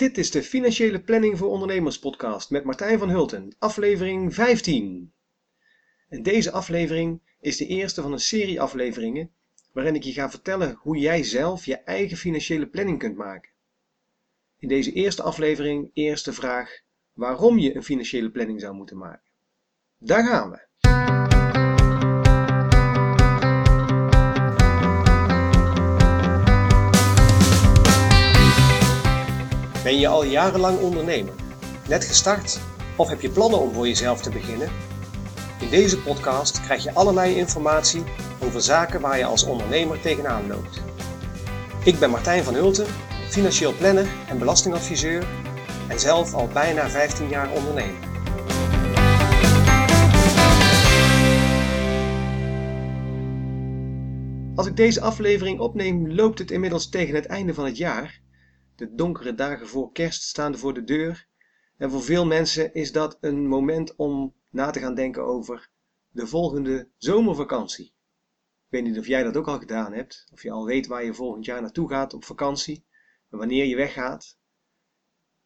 Dit is de Financiële Planning voor Ondernemers podcast met Martijn van Hulten, aflevering 15. En deze aflevering is de eerste van een serie afleveringen waarin ik je ga vertellen hoe jij zelf je eigen financiële planning kunt maken. In deze eerste aflevering eerst de vraag waarom je een financiële planning zou moeten maken. Daar gaan we. Ben je al jarenlang ondernemer? Net gestart? Of heb je plannen om voor jezelf te beginnen? In deze podcast krijg je allerlei informatie over zaken waar je als ondernemer tegenaan loopt. Ik ben Martijn van Hulten, financieel planner en belastingadviseur en zelf al bijna 15 jaar ondernemer. Als ik deze aflevering opneem, loopt het inmiddels tegen het einde van het jaar de donkere dagen voor kerst staan voor de deur. En voor veel mensen is dat een moment om na te gaan denken over de volgende zomervakantie. Ik weet niet of jij dat ook al gedaan hebt, of je al weet waar je volgend jaar naartoe gaat op vakantie en wanneer je weggaat.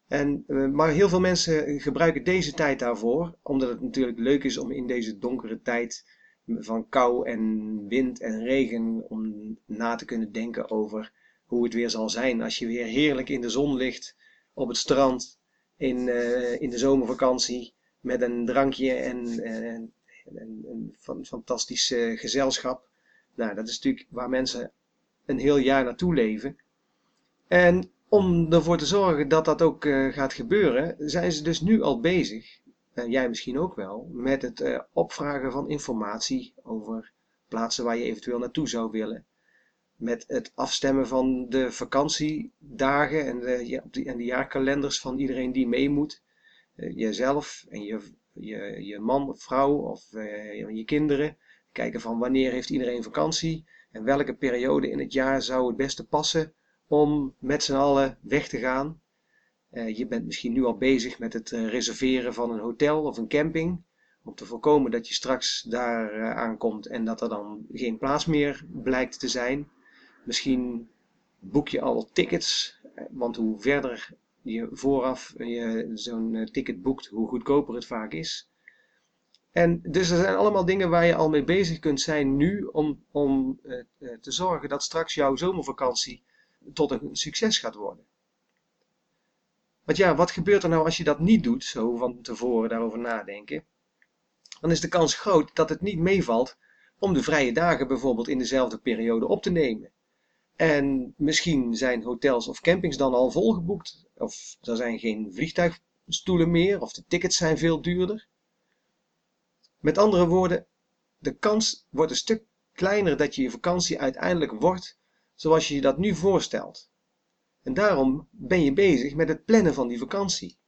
En, eh, maar heel veel mensen gebruiken deze tijd daarvoor, omdat het natuurlijk leuk is om in deze donkere tijd van kou en wind en regen om na te kunnen denken over hoe het weer zal zijn als je weer heerlijk in de zon ligt op het strand in, uh, in de zomervakantie met een drankje en, uh, een, fantastisch uh, gezelschap. Nou, dat is natuurlijk waar mensen een heel jaar naartoe leven. En om ervoor te zorgen dat dat ook gaat gebeuren, zijn ze dus nu al bezig, en jij misschien ook wel, met het opvragen van informatie over plaatsen waar je eventueel naartoe zou willen met het afstemmen van de vakantiedagen en de, en de jaarkalenders van iedereen die mee moet. Uh, jezelf en je, je, je man of vrouw of uh, je kinderen. Kijken van wanneer heeft iedereen vakantie en welke periode in het jaar zou het beste passen om met z'n allen weg te gaan. Uh, je bent misschien nu al bezig met het reserveren van een hotel of een camping. Om te voorkomen dat je straks daar aankomt en dat er dan geen plaats meer blijkt te zijn. Misschien boek je al tickets, want hoe verder je vooraf je zo'n eh, ticket boekt, hoe goedkoper het vaak is. En dus er zijn allemaal dingen waar je al mee bezig kunt zijn nu om, om uh, te zorgen dat straks jouw zomervakantie tot een succes gaat worden. Want ja, wat gebeurt er nou als je dat niet doet, zo van tevoren daarover nadenken? Dan is de kans groot dat het niet meevalt om de vrije dagen bijvoorbeeld in dezelfde periode op te nemen. En misschien zijn hotels of campings dan al volgeboekt, of er zijn geen vliegtuigstoelen meer, of de tickets zijn veel duurder. Met andere woorden, de kans wordt een stuk kleiner dat je je vakantie uiteindelijk wordt zoals je je dat nu voorstelt. En daarom ben je bezig met het plannen van die vakantie.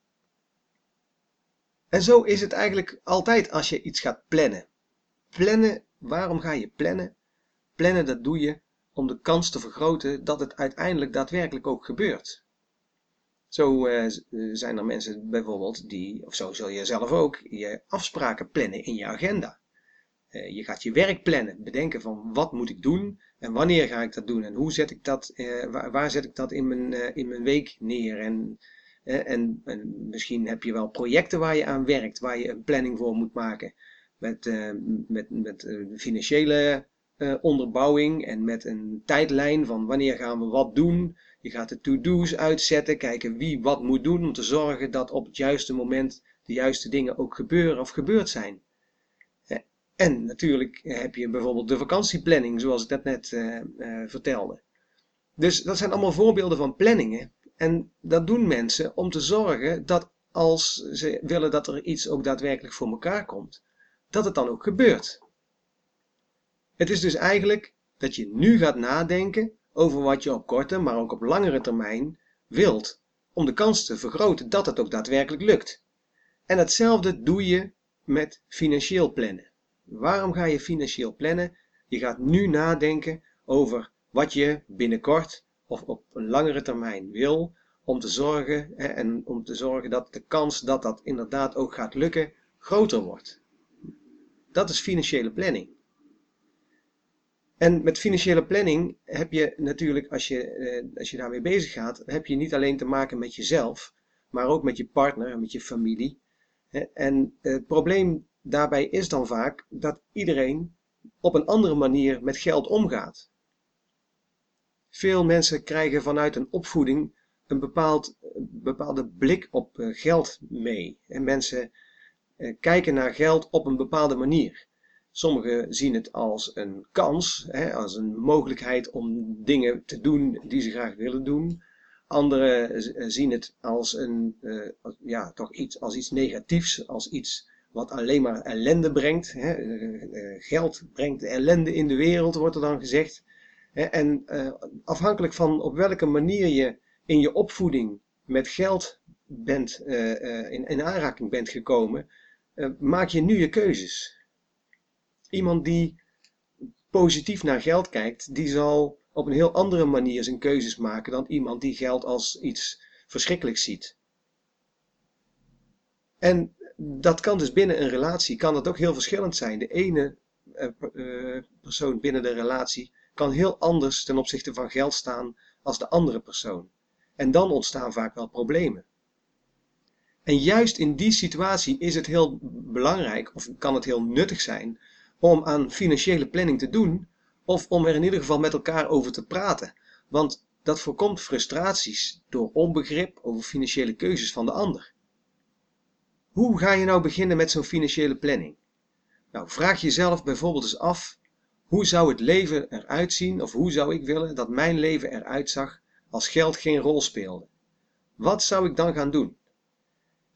En zo is het eigenlijk altijd als je iets gaat plannen. Plannen, waarom ga je plannen? Plannen, dat doe je om de kans te vergroten dat het uiteindelijk daadwerkelijk ook gebeurt. Zo uh, zijn er mensen bijvoorbeeld die, of zo zul je zelf ook, je afspraken plannen in je agenda. Uh, je gaat je werk plannen, bedenken van wat moet ik doen en wanneer ga ik dat doen en hoe zet ik dat, waar, waar, zet ik dat in mijn, in mijn week neer. En, en, en, misschien heb je wel projecten waar je aan werkt, waar je een planning voor moet maken. Met, met, met financiële uh, onderbouwing en met een tijdlijn van wanneer gaan we wat doen. Je gaat de to-do's uitzetten, kijken wie wat moet doen om te zorgen dat op het juiste moment de juiste dingen ook gebeuren of gebeurd zijn. Uh, en natuurlijk heb je bijvoorbeeld de vakantieplanning, zoals ik dat net uh, vertelde. Dus dat zijn allemaal voorbeelden van planningen. En dat doen mensen om te zorgen dat als ze willen dat er iets ook daadwerkelijk voor elkaar komt, dat het dan ook gebeurt. Het is dus eigenlijk dat je nu gaat nadenken over wat je op korte, maar ook op langere termijn wilt, om de kans te vergroten dat het ook daadwerkelijk lukt. En hetzelfde doe je met financieel plannen. Waarom ga je financieel plannen? Je gaat nu nadenken over wat je binnenkort of op een langere termijn wil, om te zorgen en om te zorgen dat de kans dat dat inderdaad ook gaat lukken groter wordt. Dat is financiële planning. En met financiële planning heb je natuurlijk, als je, eh, als je daarmee bezig gaat, heb je niet alleen te maken met jezelf, maar ook met je partner en met je familie. En het probleem daarbij is dan vaak dat iedereen op een andere manier met geld omgaat. Veel mensen krijgen vanuit een opvoeding een bepaald, bepaalde blik op eh, geld mee. En mensen eh, kijken naar geld op een bepaalde manier. Sommigen zien het als een kans, hè, als een mogelijkheid om dingen te doen die ze graag willen doen. Anderen eh, zien het als een, ja, toch iets, als iets negatiefs, als iets wat alleen maar ellende brengt. Hè. Geld brengt ellende in de wereld, wordt er dan gezegd. En afhankelijk van op welke manier je in je opvoeding met geld bent, in, in, aanraking bent gekomen, maak je nu je keuzes. Iemand die positief naar geld kijkt, die zal op een heel andere manier zijn keuzes maken dan iemand die geld als iets verschrikkelijks ziet. En dat kan dus binnen een relatie, kan dat ook heel verschillend zijn. De ene persoon binnen de relatie kan heel anders ten opzichte van geld staan als de andere persoon. En dan ontstaan vaak wel problemen. En juist in die situatie is het heel belangrijk, of kan het heel nuttig zijn, om aan financiële planning te doen, of om er in ieder geval met elkaar over te praten. Want dat voorkomt frustraties door onbegrip over financiële keuzes van de ander. Hoe ga je nou beginnen met zo'n financiële planning? Nou, vraag jezelf bijvoorbeeld eens af: hoe zou het leven eruit zien, of hoe zou ik willen dat mijn leven eruit zag als geld geen rol speelde. Wat zou ik dan gaan doen?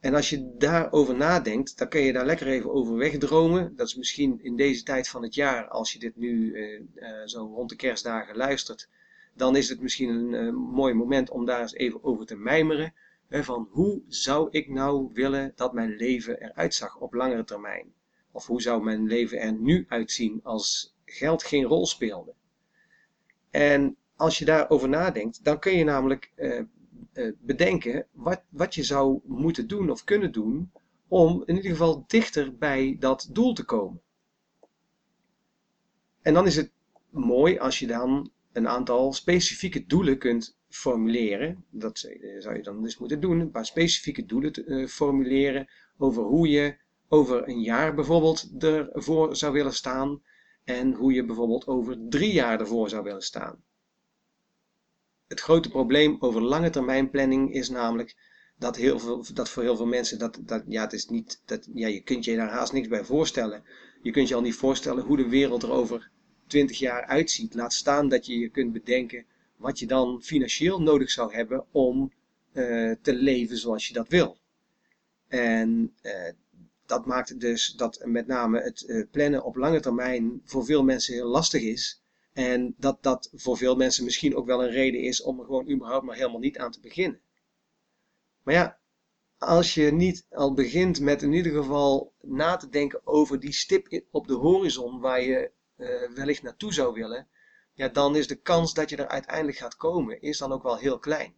En als je daarover nadenkt, dan kun je daar lekker even over wegdromen. Dat is misschien in deze tijd van het jaar, als je dit nu eh, eh, zo rond de kerstdagen luistert, dan is het misschien een uh, mooi moment om daar eens even over te mijmeren. Van hoe zou ik nou willen dat mijn leven eruit zag op langere termijn? Of hoe zou mijn leven er nu uitzien als geld geen rol speelde? En als je daarover nadenkt, dan kun je namelijk bedenken wat, wat je zou moeten doen of kunnen doen om in ieder geval dichter bij dat doel te komen. En dan is het mooi als je dan een aantal specifieke doelen kunt formuleren. Dat eh, zou je dan dus moeten doen, een paar specifieke doelen te, formuleren over hoe je over een jaar bijvoorbeeld ervoor zou willen staan en hoe je bijvoorbeeld over drie jaar ervoor zou willen staan. Het grote probleem over lange termijn planning is namelijk dat, heel veel, dat voor heel veel mensen, dat, dat, ja, het is niet, dat, ja, je kunt je daar haast niks bij voorstellen. Je kunt je al niet voorstellen hoe de wereld er over 20 jaar uitziet. Laat staan dat je je kunt bedenken wat je dan financieel nodig zou hebben om uh, te leven zoals je dat wil. En uh, dat maakt dus dat met name het uh, plannen op lange termijn voor veel mensen heel lastig is. En dat dat voor veel mensen misschien ook wel een reden is om er gewoon überhaupt maar helemaal niet aan te beginnen. Maar ja, als je niet al begint met in ieder geval na te denken over die stip op de horizon waar je uh, wellicht naartoe zou willen, ja, dan is de kans dat je er uiteindelijk gaat komen, is dan ook wel heel klein.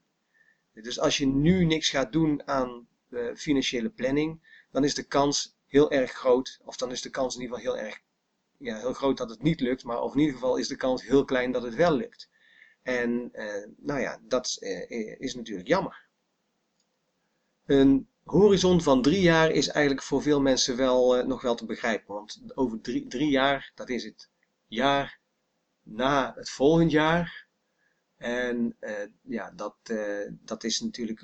Dus als je nu niks gaat doen aan uh, financiële planning, dan is de kans heel erg groot, of dan is de kans in ieder geval heel erg ja, heel groot dat het niet lukt, maar of in ieder geval is de kans heel klein dat het wel lukt. En eh, nou ja, dat eh, is natuurlijk jammer. Een horizon van drie jaar is eigenlijk voor veel mensen wel uh, nog wel te begrijpen. Want over drie, drie jaar, dat is het jaar na het volgend jaar. En uh, ja, dat, uh, dat is natuurlijk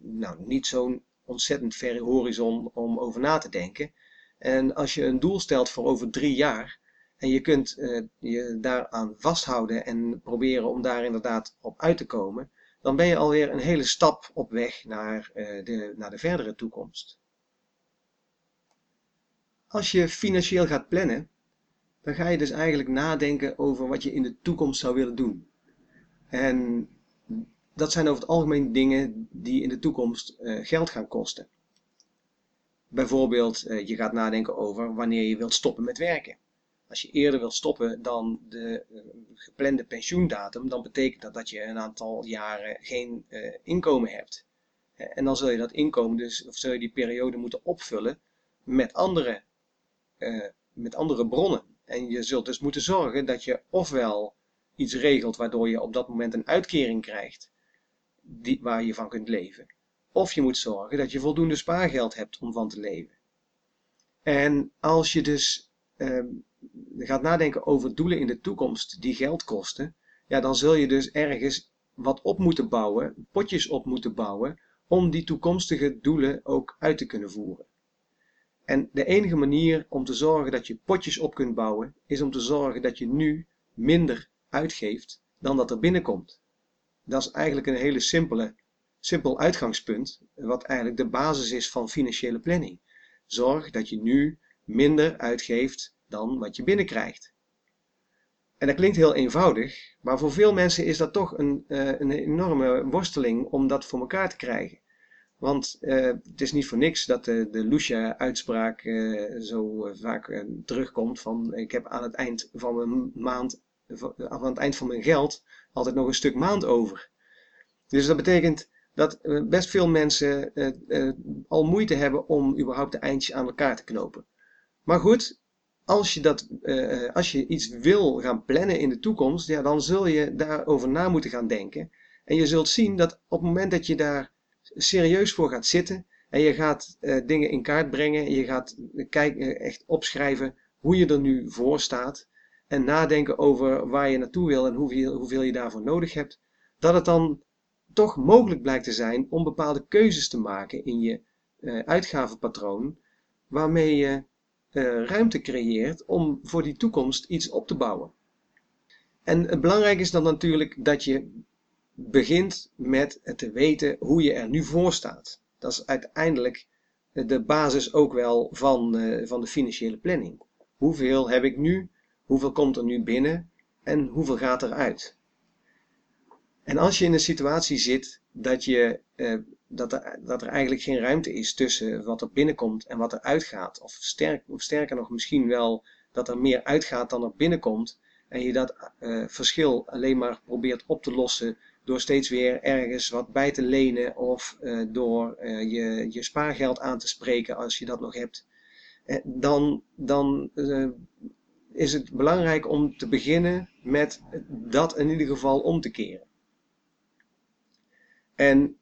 nou, niet zo'n ontzettend verre horizon om over na te denken. En als je een doel stelt voor over drie jaar en je kunt uh, je daaraan vasthouden en proberen om daar inderdaad op uit te komen, dan ben je alweer een hele stap op weg naar, uh, de, naar de verdere toekomst. Als je financieel gaat plannen, dan ga je dus eigenlijk nadenken over wat je in de toekomst zou willen doen. En dat zijn over het algemeen dingen die in de toekomst uh, geld gaan kosten. Bijvoorbeeld, eh, je gaat nadenken over wanneer je wilt stoppen met werken. Als je eerder wilt stoppen dan de uh, geplande pensioendatum, dan betekent dat dat je een aantal jaren geen uh, inkomen hebt. en dan zul je dat inkomen dus, of zul je die periode moeten opvullen met andere, met andere bronnen. En je zult dus moeten zorgen dat je ofwel iets regelt waardoor je op dat moment een uitkering krijgt die, waar je van kunt leven. Of je moet zorgen dat je voldoende spaargeld hebt om van te leven. En als je dus uh, gaat nadenken over doelen in de toekomst die geld kosten, ja, dan zul je dus ergens wat op moeten bouwen, potjes op moeten bouwen, om die toekomstige doelen ook uit te kunnen voeren. En de enige manier om te zorgen dat je potjes op kunt bouwen, is om te zorgen dat je nu minder uitgeeft dan dat er binnenkomt. Dat is eigenlijk een hele simpele, simpel uitgangspunt, wat eigenlijk de basis is van financiële planning. Zorg dat je nu minder uitgeeft dan wat je binnenkrijgt. En dat klinkt heel eenvoudig, maar voor veel mensen is dat toch een, uh, een enorme worsteling om dat voor elkaar te krijgen. Want uh, het is niet voor niks dat de, de Lucia-uitspraak uh, zo vaak terugkomt van ik heb aan het eind van mijn maand, aan het eind van mijn geld altijd nog een stuk maand over. Dus dat betekent dat best veel mensen al moeite hebben om überhaupt de eindjes aan elkaar te knopen. Maar goed, als je, dat, als je iets wil gaan plannen in de toekomst, ja, dan zul je daarover na moeten gaan denken. En je zult zien dat op het moment dat je daar serieus voor gaat zitten en je gaat dingen in kaart brengen en je gaat kijken, echt opschrijven hoe je er nu voor staat en nadenken over waar je naartoe wil en hoeveel, hoeveel je daarvoor nodig hebt, dat het dan toch mogelijk blijkt te zijn om bepaalde keuzes te maken in je uh, uitgavenpatroon, waarmee je uh, ruimte creëert om voor die toekomst iets op te bouwen. En het belangrijk is dan natuurlijk dat je begint met te weten hoe je er nu voor staat. Dat is uiteindelijk de basis ook wel van, van de financiële planning. Hoeveel heb ik nu? Hoeveel komt er nu binnen? En hoeveel gaat eruit? En als je in een situatie zit dat je uh, dat er, dat er eigenlijk geen ruimte is tussen wat er binnenkomt en wat er uitgaat. Of, sterk, of sterker nog, misschien wel dat er meer uitgaat dan er binnenkomt. En je dat uh, verschil alleen maar probeert op te lossen door steeds weer ergens wat bij te lenen of uh, door je, je spaargeld aan te spreken als je dat nog hebt. dan dan is het belangrijk om te beginnen met dat in ieder geval om te keren. En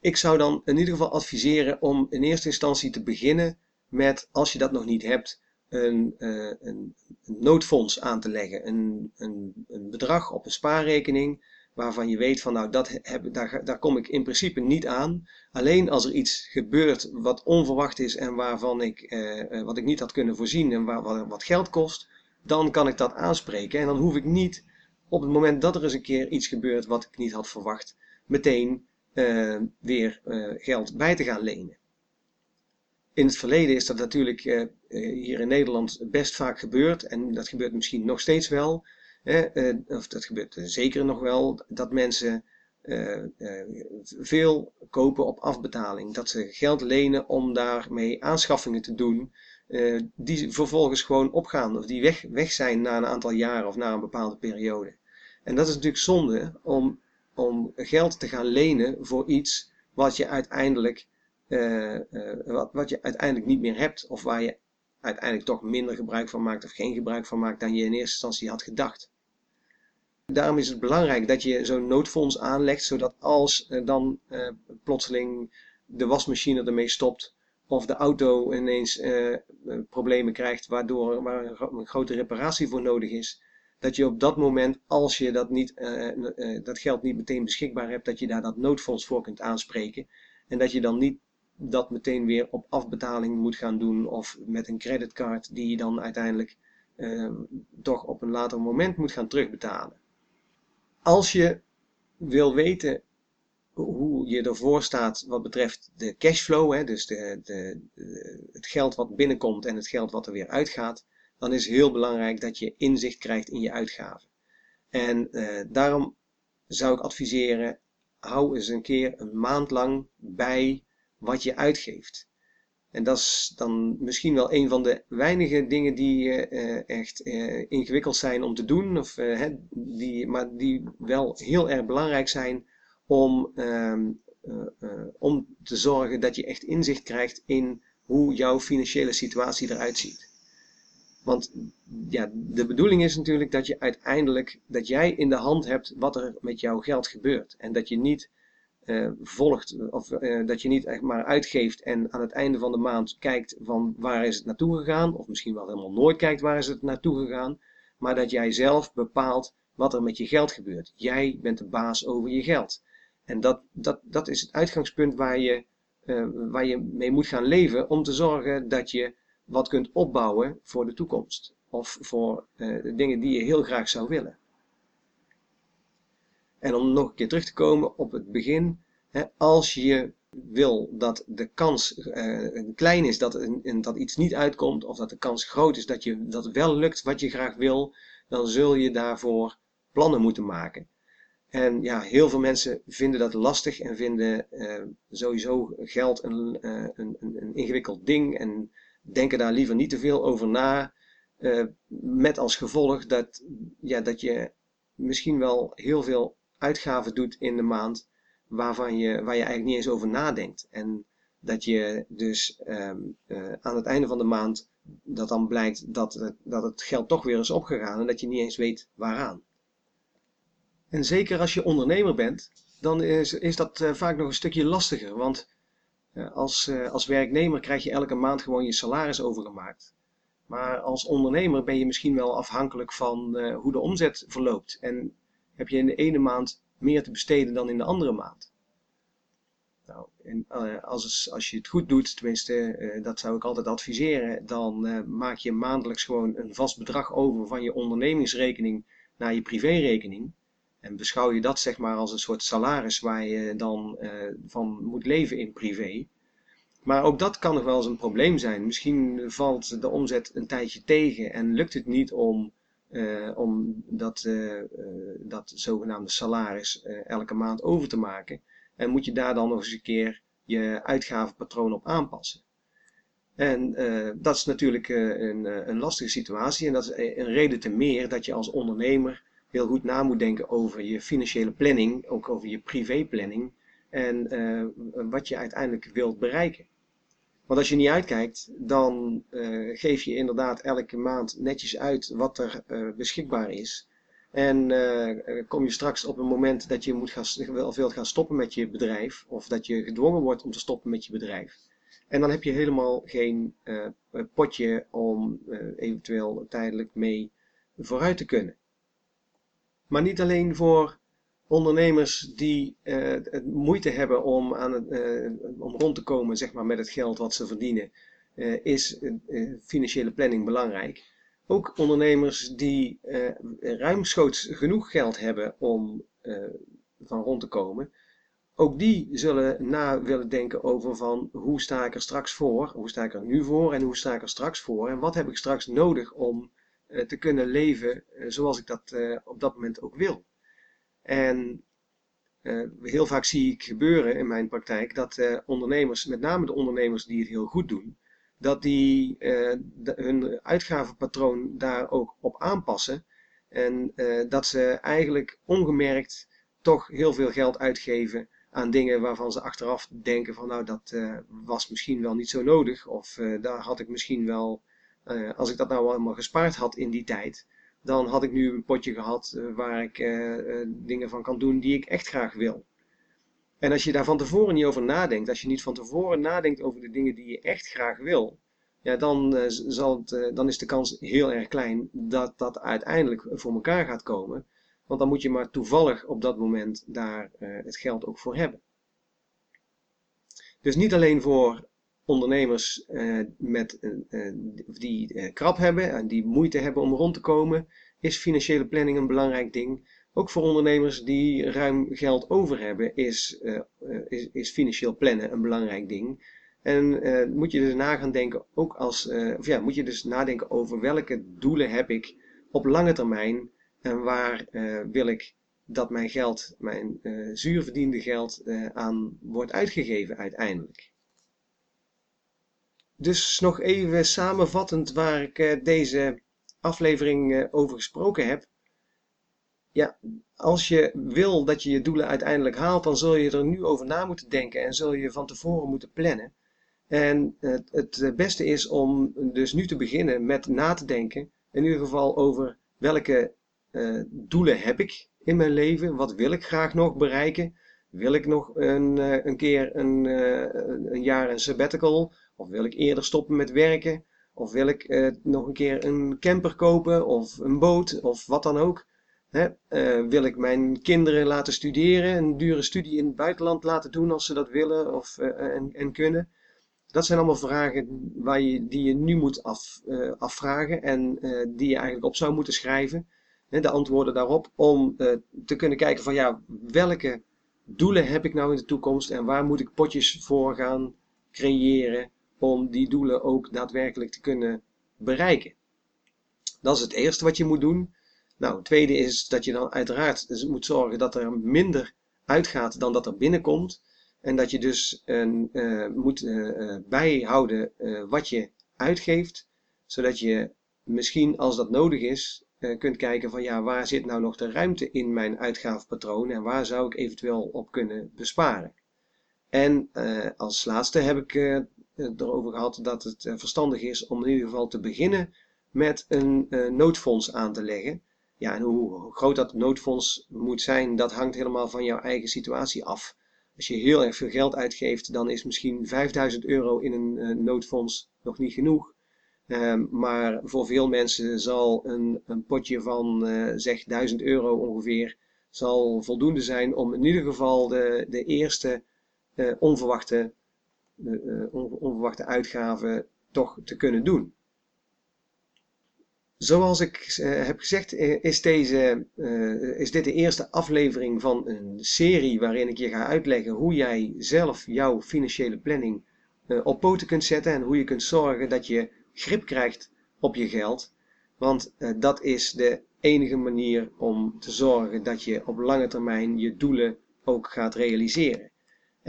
ik zou dan in ieder geval adviseren om in eerste instantie te beginnen met, als je dat nog niet hebt, een, uh, een, noodfonds aan te leggen. Een, een, een, bedrag op een spaarrekening waarvan je weet van nou, dat heb, daar, daar kom ik in principe niet aan. Alleen als er iets gebeurt wat onverwacht is en waarvan ik, uh, wat ik niet had kunnen voorzien en waar, wat geld kost, dan kan ik dat aanspreken. En dan hoef ik niet op het moment dat er eens een keer iets gebeurt wat ik niet had verwacht, meteen uh, weer uh, geld bij te gaan lenen. In het verleden is dat natuurlijk uh, hier in Nederland best vaak gebeurd en dat gebeurt misschien nog steeds wel. of dat gebeurt zeker nog wel, dat mensen veel kopen op afbetaling. Dat ze geld lenen om daarmee aanschaffingen te doen die vervolgens gewoon opgaan of die weg, weg zijn na een aantal jaren of na een bepaalde periode. En dat is natuurlijk zonde om om geld te gaan lenen voor iets wat je uiteindelijk, uh, uh, wat, wat je uiteindelijk niet meer hebt. Of waar je uiteindelijk toch minder gebruik van maakt of geen gebruik van maakt dan je in eerste instantie had gedacht. Daarom is het belangrijk dat je zo'n noodfonds aanlegt, zodat als dan plotseling de wasmachine ermee stopt, of de auto ineens problemen krijgt, waardoor waar een grote reparatie voor nodig is, dat je op dat moment, als je dat, niet, uh, uh, dat geld niet meteen beschikbaar hebt, dat je daar dat noodfonds voor kunt aanspreken. En dat je dan niet dat meteen weer op afbetaling moet gaan doen of met een creditcard die je dan uiteindelijk uh, toch op een later moment moet gaan terugbetalen. Als je wil weten hoe je ervoor staat wat betreft de cashflow, hè, dus de, de, het geld wat binnenkomt en het geld wat er weer uitgaat, dan is heel belangrijk dat je inzicht krijgt in je uitgaven. En uh, daarom zou ik adviseren, hou eens een keer een maand lang bij wat je uitgeeft. En dat is dan misschien wel een van de weinige dingen die uh, echt uh, ingewikkeld zijn om te doen, of, die, maar die wel heel erg belangrijk zijn om, ehm, om te zorgen dat je echt inzicht krijgt in hoe jouw financiële situatie eruit ziet. Want ja, de bedoeling is natuurlijk dat je uiteindelijk, dat jij in de hand hebt wat er met jouw geld gebeurt. En dat je niet uh, volgt, of uh, dat je niet echt maar uitgeeft en aan het einde van de maand kijkt van waar is het naartoe gegaan. Of misschien wel helemaal nooit kijkt waar is het naartoe gegaan. Maar dat jij zelf bepaalt wat er met je geld gebeurt. Jij bent de baas over je geld. En dat, dat, dat is het uitgangspunt waar je, uh, waar je mee moet gaan leven om te zorgen dat je wat kunt opbouwen voor de toekomst. Of voor uh, de dingen die je heel graag zou willen. En om nog een keer terug te komen op het begin. Hè, als je wil dat de kans uh, klein is dat, dat iets niet uitkomt, of dat de kans groot is dat, je, dat wel lukt wat je graag wil, dan zul je daarvoor plannen moeten maken. En ja, heel veel mensen vinden dat lastig en vinden uh, sowieso geld een, een, een, ingewikkeld ding en denken daar liever niet te veel over na. Uh, met als gevolg dat, ja, dat je misschien wel heel veel uitgaven doet in de maand waarvan je, waar je eigenlijk niet eens over nadenkt. En dat je dus um, aan het einde van de maand dat dan blijkt dat het, dat het geld toch weer is opgegaan en dat je niet eens weet waaraan. En zeker als je ondernemer bent, dan is, is dat uh, vaak nog een stukje lastiger. Want als, uh, als werknemer krijg je elke maand gewoon je salaris overgemaakt. Maar als ondernemer ben je misschien wel afhankelijk van hoe de omzet verloopt. En heb je in de ene maand meer te besteden dan in de andere maand. Nou, en, als, als je het goed doet, tenminste, dat zou ik altijd adviseren, dan maak je maandelijks gewoon een vast bedrag over van je ondernemingsrekening naar je privérekening. En beschouw je dat zeg maar als een soort salaris waar je dan uh, van moet leven in privé. Maar ook dat kan nog wel eens een probleem zijn. Misschien valt de omzet een tijdje tegen en lukt het niet om, uh, om dat, uh, dat zogenaamde salaris elke maand over te maken. En moet je daar dan nog eens een keer je uitgavenpatroon op aanpassen. En dat is natuurlijk een, een lastige situatie en dat is een reden te meer dat je als ondernemer heel goed na moet denken over je financiële planning, ook over je privéplanning en uh, wat je uiteindelijk wilt bereiken. Want als je niet uitkijkt, dan uh, geef je inderdaad elke maand netjes uit wat er uh, beschikbaar is. En kom je straks op een moment dat je moet gaan, wel veel gaan stoppen met je bedrijf, of dat je gedwongen wordt om te stoppen met je bedrijf. En dan heb je helemaal geen potje om eventueel tijdelijk mee vooruit te kunnen. Maar niet alleen voor ondernemers die uh, moeite hebben om, aan het, uh, om rond te komen zeg maar, met het geld wat ze verdienen, uh, is financiële planning belangrijk. Ook ondernemers die ruimschoots genoeg geld hebben om van rond te komen, ook die zullen na willen denken over van hoe sta ik er straks voor, hoe sta ik er nu voor en hoe sta ik er straks voor en wat heb ik straks nodig om eh, te kunnen leven eh, zoals ik dat eh, op dat moment ook wil. En heel vaak zie ik gebeuren in mijn praktijk dat ondernemers, met name de ondernemers die het heel goed doen, dat die hun uitgavenpatroon daar ook op aanpassen. En dat ze eigenlijk ongemerkt toch heel veel geld uitgeven aan dingen waarvan ze achteraf denken van nou dat was misschien wel niet zo nodig of daar had ik misschien wel uh, als ik dat nou allemaal gespaard had in die tijd, dan had ik nu een potje gehad uh, waar ik uh, dingen van kan doen die ik echt graag wil. En als je daar van tevoren niet over nadenkt, als je niet van tevoren nadenkt over de dingen die je echt graag wil, ja, dan, zal het, dan is de kans heel erg klein dat dat uiteindelijk voor elkaar gaat komen. Want dan moet je maar toevallig op dat moment daar het geld ook voor hebben. Dus niet alleen voor ondernemers uh, met, uh, die uh, krap hebben en die moeite hebben om rond te komen, is financiële planning een belangrijk ding. Ook voor ondernemers die ruim geld over hebben, is, is, is, financieel plannen een belangrijk ding. En moet je dus na denken, ook als, of ja, moet je dus nadenken over welke doelen heb ik op lange termijn en waar wil ik dat mijn geld, mijn zuur verdiende geld, aan wordt uitgegeven uiteindelijk. Dus nog even samenvattend waar ik uh, deze aflevering uh, over gesproken heb. Ja, als je wil dat je je doelen uiteindelijk haalt, dan zul je er nu over na moeten denken en zul je van tevoren moeten plannen. En het, het beste is om dus nu te beginnen met na te denken, in ieder geval over welke uh, doelen heb ik in mijn leven? Wat wil ik graag nog bereiken? Wil ik nog een, een keer een, een jaar een sabbatical? Of wil ik eerder stoppen met werken? Of wil ik nog een keer een camper kopen of een boot of wat dan ook? Hè? wil ik mijn kinderen laten studeren, een dure studie in het buitenland laten doen als ze dat willen of, en, en kunnen? Dat zijn allemaal vragen waar je, die je nu moet af, afvragen en die je eigenlijk op zou moeten schrijven de antwoorden daarop, om te kunnen kijken van ja, welke doelen heb ik nou in de toekomst en waar moet ik potjes voor gaan creëren om die doelen ook daadwerkelijk te kunnen bereiken. Dat is het eerste wat je moet doen. Nou, het tweede is dat je dan uiteraard dus moet zorgen dat er minder uitgaat dan dat er binnenkomt. En dat je dus uh, moet uh, bijhouden wat je uitgeeft, zodat je misschien als dat nodig is, kunt kijken van ja, waar zit nou nog de ruimte in mijn uitgavenpatroon en waar zou ik eventueel op kunnen besparen. En als laatste heb ik erover gehad dat het verstandig is om in ieder geval te beginnen met een noodfonds aan te leggen. Ja, en hoe groot dat noodfonds moet zijn, dat hangt helemaal van jouw eigen situatie af. Als je heel erg veel geld uitgeeft, dan is misschien 5000 euro in een noodfonds nog niet genoeg. Ehm, maar voor veel mensen zal een, een potje van zeg 1000 euro ongeveer zal voldoende zijn om in ieder geval de, de eerste onverwachte, onverwachte uitgaven toch te kunnen doen. Zoals ik heb gezegd, is, deze, is dit de eerste aflevering van een serie waarin ik je ga uitleggen hoe jij zelf jouw financiële planning op poten kunt zetten en hoe je kunt zorgen dat je grip krijgt op je geld. Want dat is de enige manier om te zorgen dat je op lange termijn je doelen ook gaat realiseren.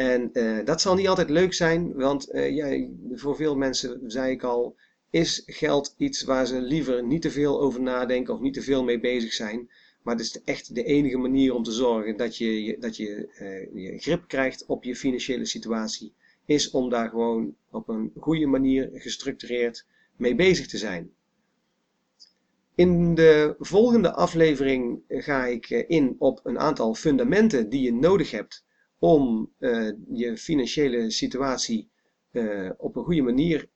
En uh, dat zal niet altijd leuk zijn, want uh, ja, voor veel mensen, zei ik al, is geld iets waar ze liever niet te veel over nadenken of niet te veel mee bezig zijn. Maar het is echt de enige manier om te zorgen dat je, dat je, je grip krijgt op je financiële situatie. Is om daar gewoon op een goede manier gestructureerd mee bezig te zijn. In de volgende aflevering ga ik eh, in op een aantal fundamenten die je nodig hebt om uh, je financiële situatie uh, op een goede manier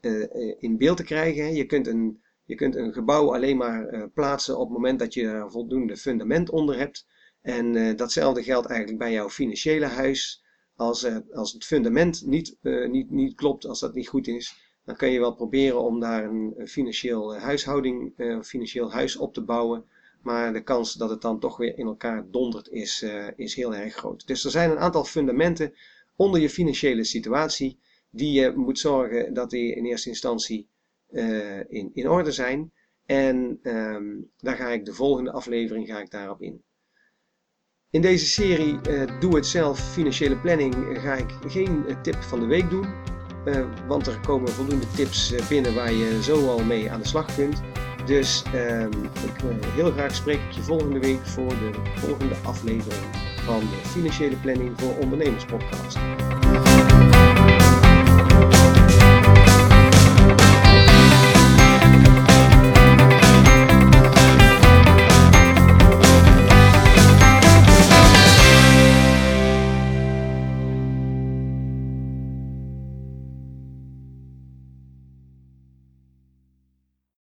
uh, in beeld te krijgen. Je kunt een, je kunt een gebouw alleen maar plaatsen op het moment dat je er voldoende fundament onder hebt. En datzelfde geldt eigenlijk bij jouw financiële huis. Als, als het fundament niet, niet, niet klopt, als dat niet goed is, dan kun je wel proberen om daar een, financieel eh, huishouding, eh, financieel huis op te bouwen. Maar de kans dat het dan toch weer in elkaar dondert is, uh, is heel erg groot. Dus er zijn een aantal fundamenten onder je financiële situatie die je moet zorgen dat die in eerste instantie uh, in, orde zijn. En um, daar ga ik de volgende aflevering ga ik daarop in. In deze serie uh, Doe het zelf financiële planning ga ik geen tip van de week doen. Want er komen voldoende tips binnen waar je zo al mee aan de slag kunt. Dus uh, ik wil heel graag spreek ik je volgende week voor de volgende aflevering van de Financiële Planning voor Ondernemers podcast.